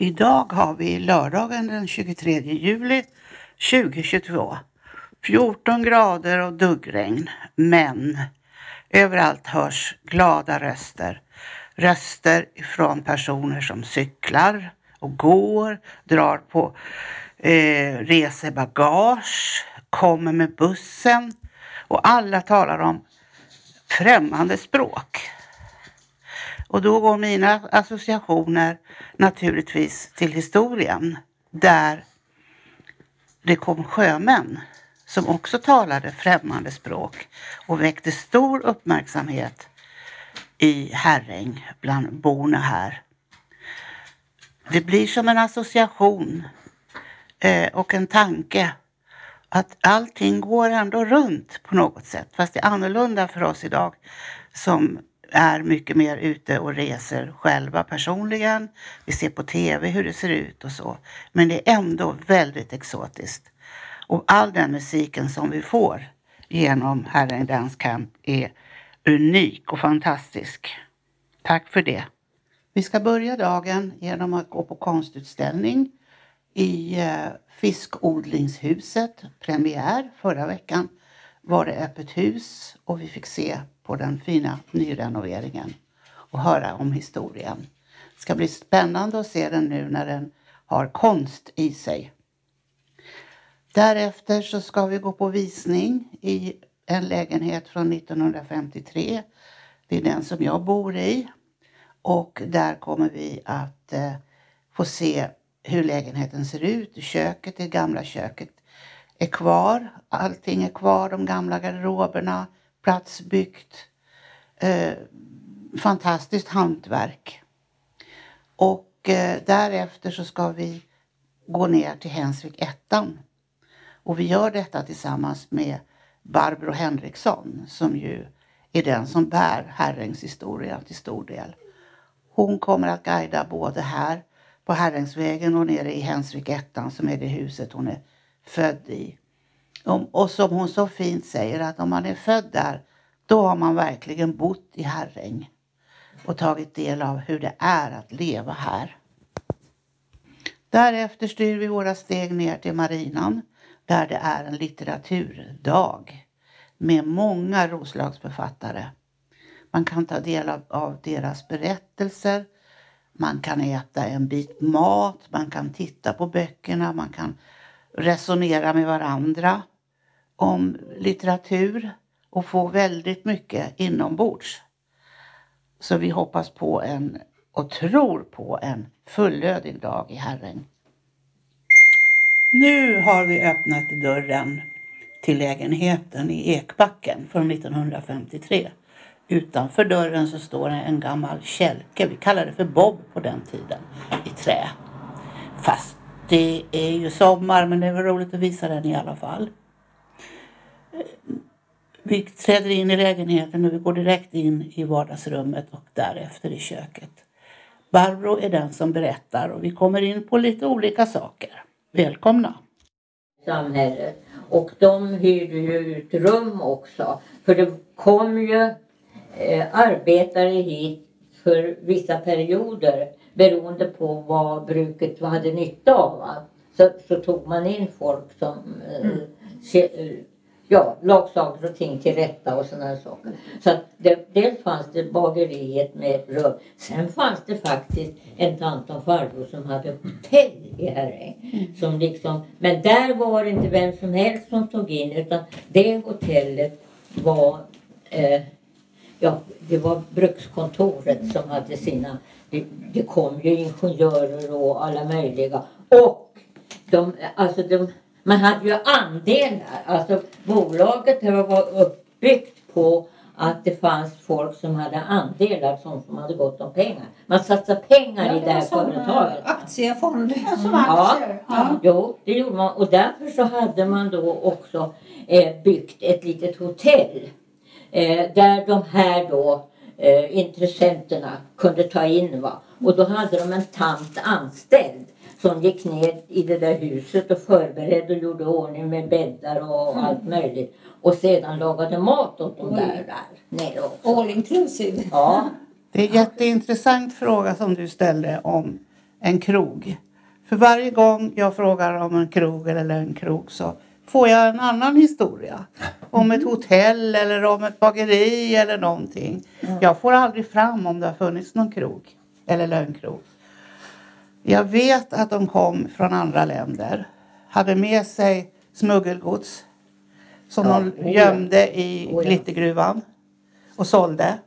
Idag har vi lördagen den 23 juli 2022. 14 grader och duggregn, men överallt hörs glada röster. Röster från personer som cyklar och går, drar på eh, resebagage, kommer med bussen och alla talar om främmande språk. Och då går mina associationer naturligtvis till historien där det kom sjömän som också talade främmande språk och väckte stor uppmärksamhet i Herräng bland borna här. Det blir som en association eh, och en tanke att allting går ändå runt på något sätt. Fast det är annorlunda för oss idag som är mycket mer ute och reser själva personligen. Vi ser på tv hur det ser ut och så. Men det är ändå väldigt exotiskt. Och all den musiken som vi får genom Herren Dance Camp är unik och fantastisk. Tack för det. Vi ska börja dagen genom att gå på konstutställning i eh, Fiskodlingshuset. Premiär förra veckan var det öppet hus och vi fick se på den fina nyrenoveringen och höra om historien. Det ska bli spännande att se den nu när den har konst i sig. Därefter så ska vi gå på visning i en lägenhet från 1953. Det är den som jag bor i. Och där kommer vi att eh, få se hur lägenheten ser ut. Köket, det gamla köket är kvar. Allting är kvar, de gamla garderoberna, platsbyggt. Eh, fantastiskt hantverk. Och eh, därefter så ska vi gå ner till Hensvik 1. Och vi gör detta tillsammans med Barbro Henriksson som ju är den som bär Herrängs historia till stor del. Hon kommer att guida både här på Herrängsvägen och nere i Hensvik 1 som är det huset hon är född i. Och som hon så fint säger att om man är född där då har man verkligen bott i Herräng och tagit del av hur det är att leva här. Därefter styr vi våra steg ner till marinan där det är en litteraturdag med många Roslagsförfattare. Man kan ta del av, av deras berättelser, man kan äta en bit mat, man kan titta på böckerna, man kan resonera med varandra om litteratur och få väldigt mycket inombords. Så vi hoppas på en och tror på en fullödig dag i Herren. Nu har vi öppnat dörren till lägenheten i Ekbacken från 1953. Utanför dörren så står en gammal kälke, vi kallade det för Bob på den tiden, i trä. Fast det är ju sommar men det var roligt att visa den i alla fall. Vi träder in i lägenheten och vi går direkt in i vardagsrummet och därefter i köket. Barbro är den som berättar och vi kommer in på lite olika saker. Välkomna! Samhället. Och de hyrde ju ut rum också. För det kom ju eh, arbetare hit för vissa perioder beroende på vad bruket hade nytta av. Va? Så, så tog man in folk som eh, mm ja, lag saker och ting till rätta och sådana saker. Så att det, dels fanns det bageriet med rum. Sen fanns det faktiskt en tant och farbror som hade hotell i Herräng. Som liksom, men där var det inte vem som helst som tog in utan det hotellet var eh, Ja, det var brukskontoret som hade sina... Det, det kom ju ingenjörer och alla möjliga. Och de, alltså de man hade ju andelar. Alltså bolaget var uppbyggt på att det fanns folk som hade andelar som, som hade gott om pengar. Man satsade pengar ja, i det här företaget. Aktiefonder. Som aktier. Ja, ja. Jo, det gjorde man. Och därför så hade man då också eh, byggt ett litet hotell. Eh, där de här då eh, intressenterna kunde ta in. Va? Och då hade de en tant anställd som gick ner i det där huset och förberedde och gjorde ordning med bäddar och mm. allt möjligt. Och sedan lagade mat åt dem där, där nere också. All inclusive. Ja. Det är en jätteintressant fråga som du ställde om en krog. För varje gång jag frågar om en krog eller en krog så får jag en annan historia. Om ett hotell eller om ett bageri eller någonting. Jag får aldrig fram om det har funnits någon krog eller lönnkrog. Jag vet att de kom från andra länder. Hade med sig smuggelgods som Ja, de oh ja. gömde i Oh ja. glittergruvan och sålde.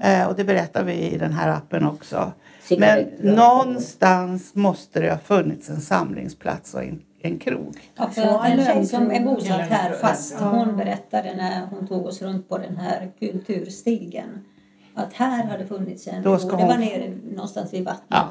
Ja. Eh, och det berättar vi i den här appen också. Men någonstans måste det ha funnits en samlingsplats och en, en krog. Ja, för en tjej som är bosatt här fast hon berättade när hon tog oss runt på den här kulturstigen att här hade funnits en, Då ska det hon- var nere någonstans vid vattnet. Ja,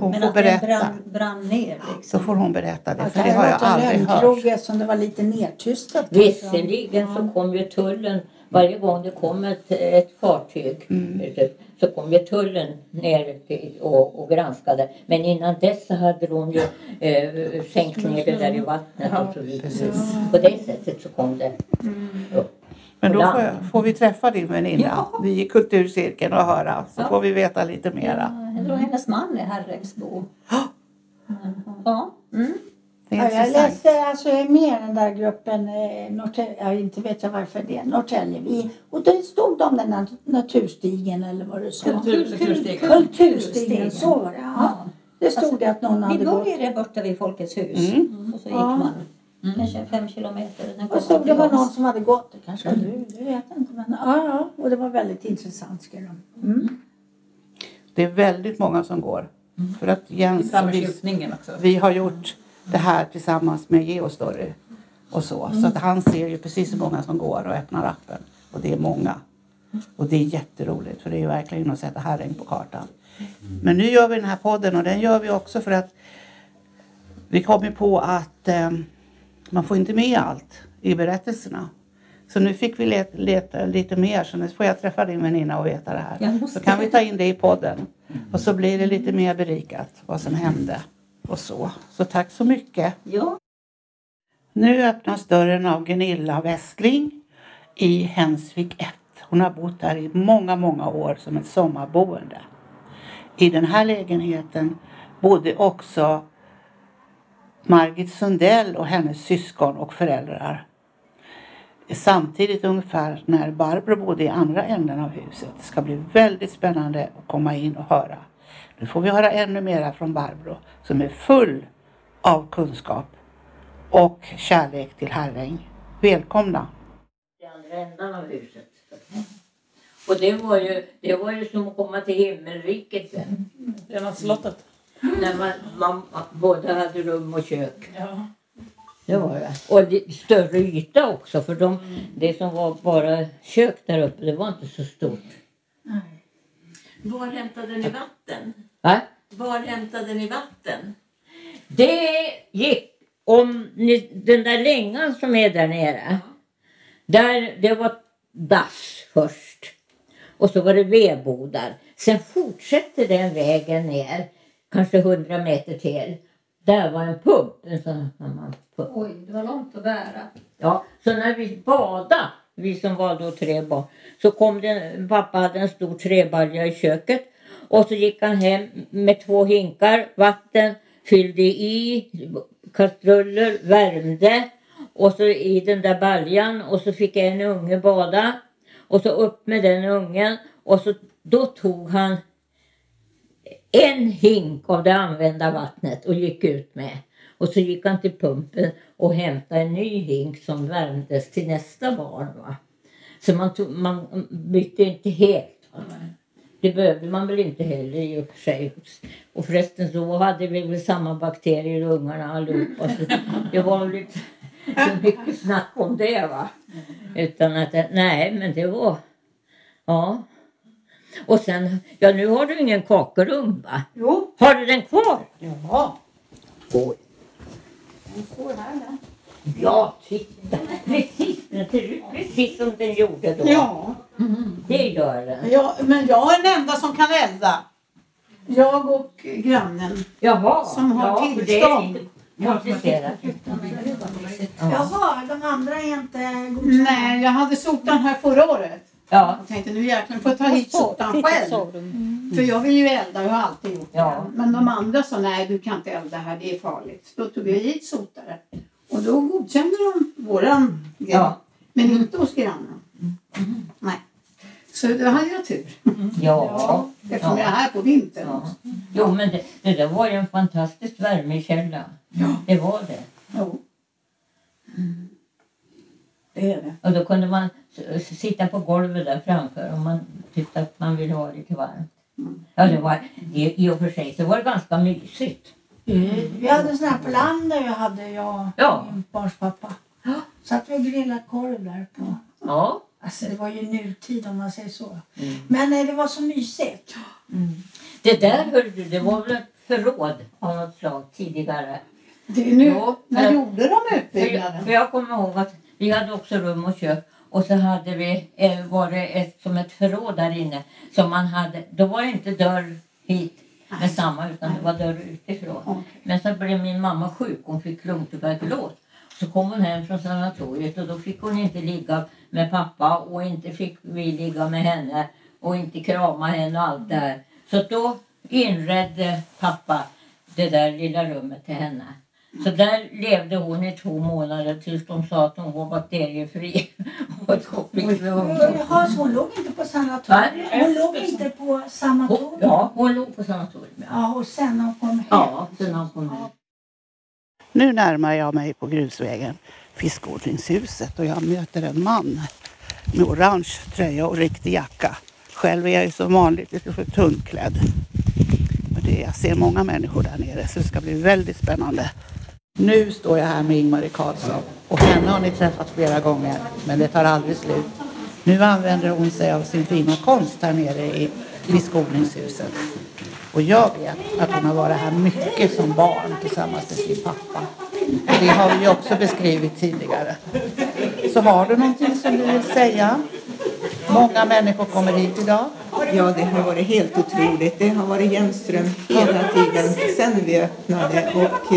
Hon Men får att den berätta. brann, brann ner Så liksom. får hon berätta det, för det det har jag aldrig hört. det var lite nedtystat. kanske. Visserligen så kom ju tullen varje gång det kom ett, ett fartyg Mm. ut, så kom ju tullen ner och, och granskade. Men innan dess så hade de ju eh, sänkt ner det där i vattnet och så vidare. precis. På det sättet så kom det upp. Men då får, jag, får vi träffa din väninna, vi i kulturcirkeln och höra. Så Ja. får vi veta lite mera. Ja, Eller hennes man är Herregsbo. Ja. Mm. Det är Ja, jag läste, alltså jag är med i den där gruppen, eh, Norrtälje, ja, inte vet jag varför det är, Norrtälje. Vi, och det stod om den här naturstigen eller vad du sa. Kulturstigen. Kulturstigen, så var det. Ja. Det stod det att någon Vi hade gått. började borta vid Folkets hus Mm. och så gick Ja. man kanske fem kilometer. Och stod man det var någon som hade gått. Det kanske var du, det vet jag inte. Men, ja, ja, och det var väldigt intressant skrev de. Mm. Det är väldigt många som går. För att Jens vi, vi har gjort det här tillsammans med Geostory och så. Så att han ser ju precis hur många som går och öppnar appen. Och det är många. Och det är jätteroligt för det är ju verkligen att sätta Herräng på kartan. Men nu gör vi den här podden och den gör vi också för att vi kom ju på att eh, man får inte med allt i berättelserna. Så nu fick vi leta, leta lite mer så nu får jag träffa din väninna och veta det här. Så kan vi ta in det i podden. Och så blir det lite mer berikat vad som hände och så. Så tack så mycket. Ja. Nu öppnas dörren av Gunilla Westling i Hensvik 1. Hon har bott där i många, många år som ett sommarboende. I den här lägenheten bodde också Margit Sundell och hennes syskon och föräldrar. Samtidigt ungefär när Barbro bodde i andra änden av huset. Det ska bli väldigt spännande att komma in och höra. Nu får vi höra ännu mera från Barbro som är full av kunskap och kärlek till Herräng. Välkomna! i andra änden av huset. Och det var ju, det var ju som att komma till himmelriket. det. Rena slottet. När man, man både hade rum och kök. Ja. Det var det. Och det, större yta också för de, det som var bara kök där uppe det var inte så stort. Var hämtade ni vatten? Va? Var hämtade ni vatten? Det gick om ni, den där längan som är där nere. Där, det var dass först. Och så var det vedbodar. Sen fortsätter den vägen ner, kanske 100 meter till. Där var en pump. En sån gammal pump. Oj, det var långt att bära. Ja, så när vi badade, vi som var då tre barn, så kom det, pappa hade en stor träbalja i köket. Och så gick han hem med två hinkar vatten, fyllde i kastruller, värmde. Och så i den där baljan och så fick en unge bada. Och så upp med den ungen. Och så då tog han en hink av det använda vattnet och gick ut med. Och så gick han till pumpen och hämtade en ny hink som värmdes till nästa barn. Va? Så man, tog, man bytte inte helt. Va? Det behövde man väl inte heller i och för sig. Och förresten så hade vi väl samma bakterier i ungarna allihopa. Så det var väl inte så mycket snack om det va. Utan att, nej men det var, ja. Och sen, ja nu har du ingen kakelugn va? Jo, Har du den kvar? ja. Oj. Den står här den. Ja, titta. Precis, den ser ut precis som den gjorde då. Ja. Det gör den. ja, men jag är den enda som kan elda. Jag och grannen. Jaha. Som har ja, för tillstånd. Det är komplicerat. Ja. Jaha, de andra är inte godkända. Nej, jag hade sotan här förra året. Ja. Jag tänkte nu jäklar får jag ta hit sotan Titta, själv. sovrum. För jag vill ju elda, jag har alltid gjort det. Ja. Men de andra sa nej du kan inte elda här, det är farligt. Då tog jag hit sotare. Och då godkände de våran grej. Ja. Men inte hos grannen. Nej. Så då hade jag tur. Ja. Eftersom Ja. jag är här på vintern. ja. Jo, men det, det där var ju en fantastisk värmekälla. Det var det. Jo. Det är det. Och då kunde man sitta på golvet där framför om man tyckte att man ville ha lite varmt. Ja, det var, i, i och för sig så var det ganska mysigt. Vi hade sån här på landet, jag hade jag Ja. min barns pappa. Satt vi och grillade korv där på. Ja. Alltså det var ju nutid om man säger så. Mm. Men eh, det var så mysigt. Det där hörde du, det var väl ett förråd av något slag tidigare. det är nu, Jo, när gjorde de För jag, utbyggnaden? för jag kommer ihåg att vi hade också rum och kök och så hade vi, eh, var det ett, som ett förråd där inne. Som man hade, då var det inte dörr hit med samma utan det var dörr utifrån. Men så blev min mamma sjuk, hon fick lungtuberkulos. Så kom hon hem från sanatoriet och då fick hon inte ligga med pappa och inte fick vi ligga med henne och inte krama henne och allt det här. Så då inredde pappa det där lilla rummet till henne. Så där levde hon i två månader tills de sa att hon var bakteriefri. Och. Jaha, så hon låg inte på sanatoriet? Nej. Hon låg inte på Hon- sanatoriet? Ja, hon låg på sanatoriet. Ja, och sen när hon kom hem? ja sen han kom hem. Nu närmar jag mig på grusvägen fiskodlingshuset och jag möter en man med orange tröja och riktig jacka. Själv är jag ju som vanligt lite för tunnklädd. Men det, jag ser många människor där nere så det ska bli väldigt spännande. Nu står jag här med Ingmarie Karlsson och henne har ni träffat flera gånger men det tar aldrig slut. Nu använder hon sig av sin fina konst här nere i fiskodlingshuset. Och jag vet att hon har varit här mycket som barn tillsammans med sin pappa. Det har vi ju också beskrivit tidigare. Så har du någonting som du vill säga? Många människor kommer hit idag. Ja, det har varit helt otroligt. Det har varit Jennström hela tiden sedan vi öppnade och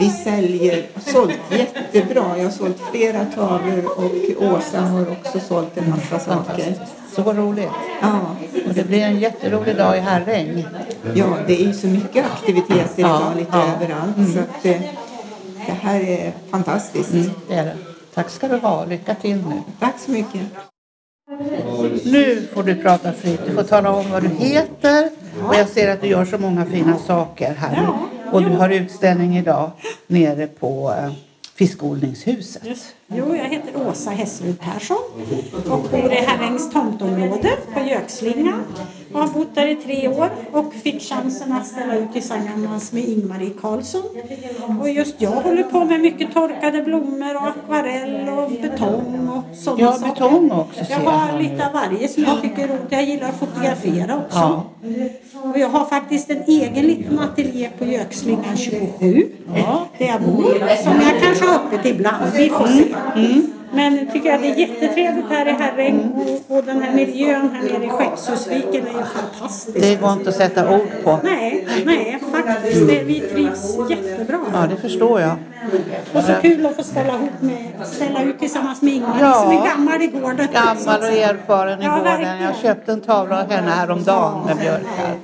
vi säljer, sålt jättebra. Jag har sålt flera tavlor och Åsa har också sålt en massa saker. Så roligt. Ja, Och det blir en jätterolig dag i Herräng. ja, det är ju så mycket aktiviteter Ja, idag lite ja. överallt så att eh, det här är fantastiskt. Det är det. Tack ska du ha. Lycka till nu. Tack så mycket. Nu får du prata fritt. Du får tala om vad du heter. Och jag ser att du gör så många fina saker här. Och du har utställning idag nere på eh, Fiskodlingshuset. Jo, jag heter Åsa Hesslund Persson och bor i Herrängs tomtområde på Gökslingan. Och har bott där i tre år och fick chansen att ställa ut tillsammans med Ingmarie Karlsson. Och just jag håller på med mycket torkade blommor och akvarell och betong och sådana Ja, saker. betong också Jag jag har lite av varje som jag tycker är roligt. Jag gillar att fotografera också. Ja. Och jag har faktiskt en egen liten ateljé på Gökslingan 27. Där jag bor. Som jag kanske har öppet ibland. Vi får se. Men jag tycker att det är jättetrevligt här i Herräng. Och, och den här miljön här nere i Skeppshusviken är ju fantastisk. Det går inte att sätta ord på. Nej, nej faktiskt. Det, vi trivs jättebra. Ja, det förstår jag. Och så kul att få ställa, ihop med, ställa ut tillsammans med Ingmar Ja. som är gammal i gården. Gammal och erfaren i Ja, gården. Jag köpte en tavla av henne häromdagen med björkar.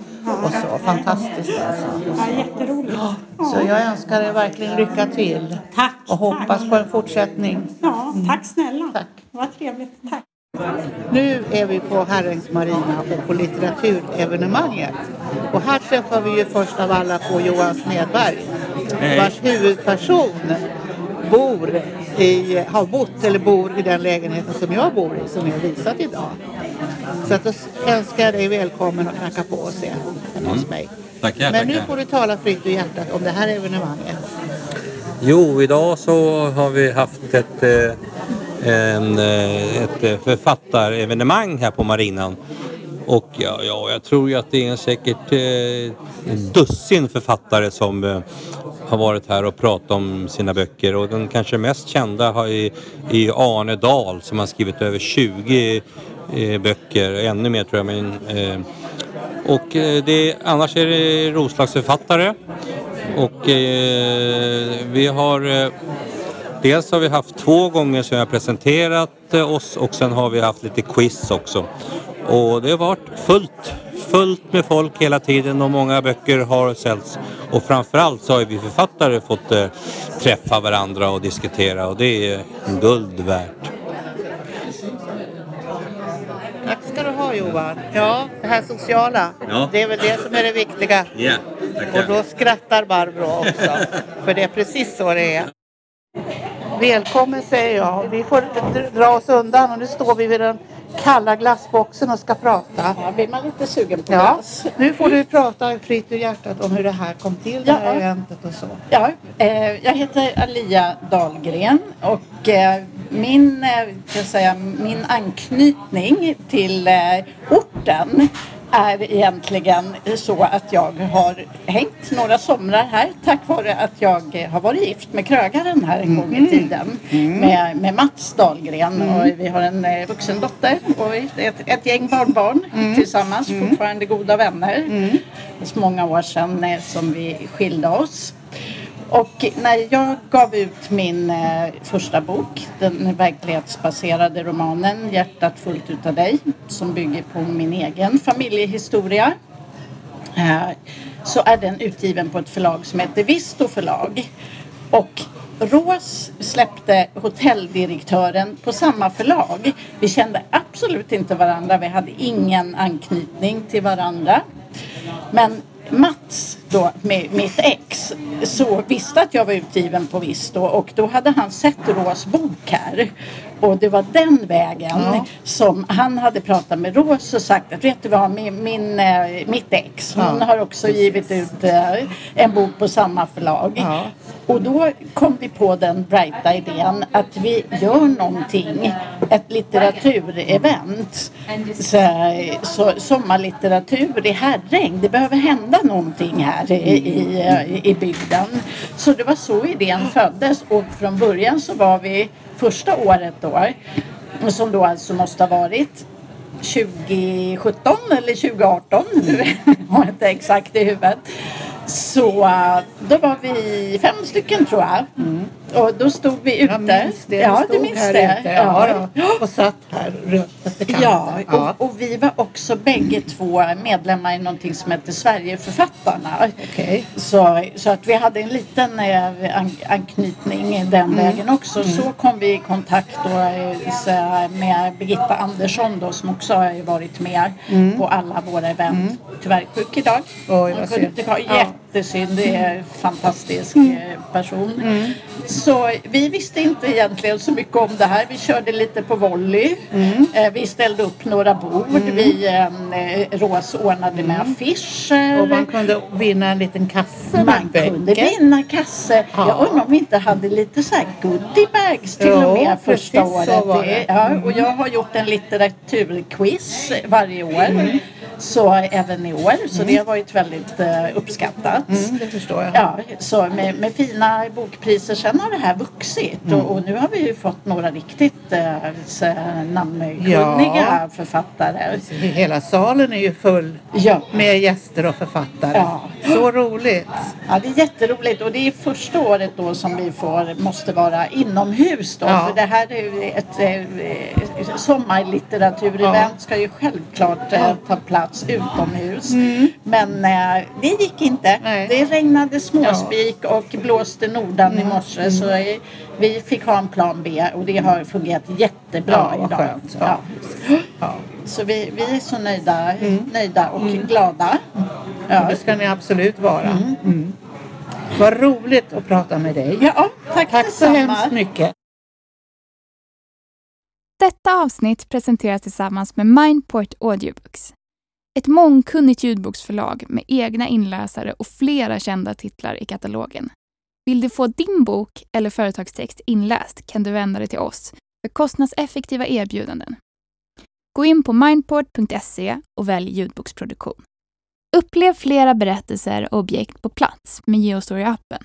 Och så. Fantastiskt alltså. Ja, jätteroligt. Så jag önskar er verkligen lycka till. Tack. Och hoppas tack. på en fortsättning. Ja, tack snälla. Tack. Vad trevligt. Tack. Nu är vi på Herrängs Marina och på litteraturevenemanget. Och här träffar vi ju först av alla på Johan Smedberg. Vars huvudperson bor i, har bott eller bor i den lägenheten som jag bor i som är visat idag. Så att då önskar jag dig välkommen att knacka på och se hemma hos mig. Tackar, Men nu tackar. får du tala fritt ur hjärtat om det här evenemanget. Jo, idag så har vi haft ett, eh, en, eh, ett eh, författarevenemang här på Marinan. Och ja, ja, jag tror ju att det är säkert eh, dussin författare som eh, har varit här och pratat om sina böcker. Och den kanske mest kända har är, i Arne Dahl som har skrivit över 20 eh, böcker, ännu mer tror jag. Men, eh, och eh, det, annars är det Roslagsförfattare. Och eh, vi har eh, dels har vi haft två gånger som vi har presenterat eh, oss och sen har vi haft lite quiz också. Och det har varit fullt, fullt med folk hela tiden och många böcker har säljts. Och framförallt så har vi författare fått eh, träffa varandra och diskutera och det är guld värt. Tack ska du ha Johan. Ja, det här sociala. Ja. Det är väl det som är det viktiga. Ja, Och då skrattar Barbro också. För det är precis så det är. Välkommen säger jag. Vi får dra oss undan och nu står vi vid den kalla glassboxen och ska prata. Ja, blir man lite sugen på Ja, glass. nu får du prata fritt ur hjärtat om hur det här kom till, det här Ja. eventet och så. Ja, eh, jag heter Alia Dahlgren och eh, min, eh, kan jag säga, min anknytning till orten är egentligen så att jag har hängt några somrar här tack vare att jag har varit gift med krögaren här en gång i tiden med, med Mats Dahlgren. Och vi har en eh, vuxen dotter och ett, ett gäng barnbarn tillsammans, fortfarande goda vänner. Så många år sedan eh, som vi skilde oss. Och när jag gav ut min eh, första bok, den verklighetsbaserade romanen Hjärtat fullt utav dig, som bygger på min egen familjehistoria, eh, så är den utgiven på ett förlag som heter Visto förlag. Och Rås släppte hotelldirektören på samma förlag. Vi kände absolut inte varandra, vi hade ingen anknytning till varandra. Men Mats, då, med mitt ex, så visste att jag var utgiven på Visto och då hade han sett Rås bok här. Och det var den vägen som han hade pratat med Rås och sagt att vet du vad, min, min, eh, mitt ex, hon har också givit ut eh, en bok på samma förlag. Ja. Och då kom vi på den brighta idén att vi gör någonting, ett litteraturevent. Så, så, sommarlitteratur i Herräng, det behöver hända någonting här i, i, i bygden. Så det var så idén föddes och från början så var vi första året då, som då alltså måste ha varit 2017 eller 2018, nu har jag inte exakt i huvudet. Så äh, då var vi fem stycken tror jag. Och då stod vi ute. Jag minns det. Ja, du minns här det. Ute. Ja. Och satt här runt. Ja, Ja. och, och vi var också bägge två medlemmar i någonting som heter Sverigeförfattarna. Okej. Så, så att vi hade en liten eh, an, anknytning den vägen också. Så kom vi i kontakt då, eh, med Birgitta Andersson då, som också har varit med på alla våra event. Tyvärr sjuk idag. Oj, vad Hon kunde inte. Ja. Jättesynd. Det är en fantastisk eh, person. Så vi visste inte egentligen så mycket om det här. Vi körde lite på volley. Eh, Vi ställde upp några bord. Vi eh, Rås ordnade med affischer. Och man kunde vinna en liten kasse Man kunde vinna kasse. Ja. Jag undrar om vi inte hade lite så här goodiebags till Jo, och med första året. Ja, och jag har gjort en litteraturquiz varje år. Mm. Så även i år. Så det har varit väldigt eh, uppskattat. Mm, det förstår jag. Ja, så med, med fina bokpriser. Sen har det här vuxit Mm. och, och nu har vi ju fått några riktigt eh, så, namnkunniga Ja. författare. Hela salen är ju full Ja. med gäster och författare. Ja. Så roligt. Ja, det är jätteroligt och det är första året då som vi får, måste vara inomhus då. För det här är ju ett eh, sommarlitteraturevent ska ju självklart eh, ta plats utomhus. Men eh, det gick inte. Mm. Nej. Det regnade småspik och blåste nordan i morse så eh, vi fick ha en plan B och det har fungerat jättebra Ja, idag. skönt. Ja. Ja. Så vi, vi är så nöjda, nöjda och glada. Ja. Det ska ni absolut vara. Mm. Vad roligt att prata med dig. Ja, tack, Tack så hemskt mycket. Detta avsnitt presenteras tillsammans med Mindport Audiobooks. Ett mångkunnigt ljudboksförlag med egna inläsare och flera kända titlar i katalogen. Vill du få din bok eller företagstext inläst kan du vända dig till oss för kostnadseffektiva erbjudanden. Gå in på mindport.se och välj ljudboksproduktion. Upplev flera berättelser och objekt på plats med Geostory-appen.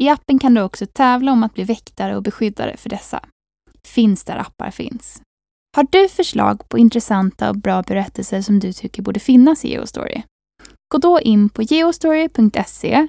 I appen kan du också tävla om att bli väktare och beskyddare för dessa. Finns där appar finns. Har du förslag på intressanta och bra berättelser som du tycker borde finnas i Geostory? Gå då in på geostory.se,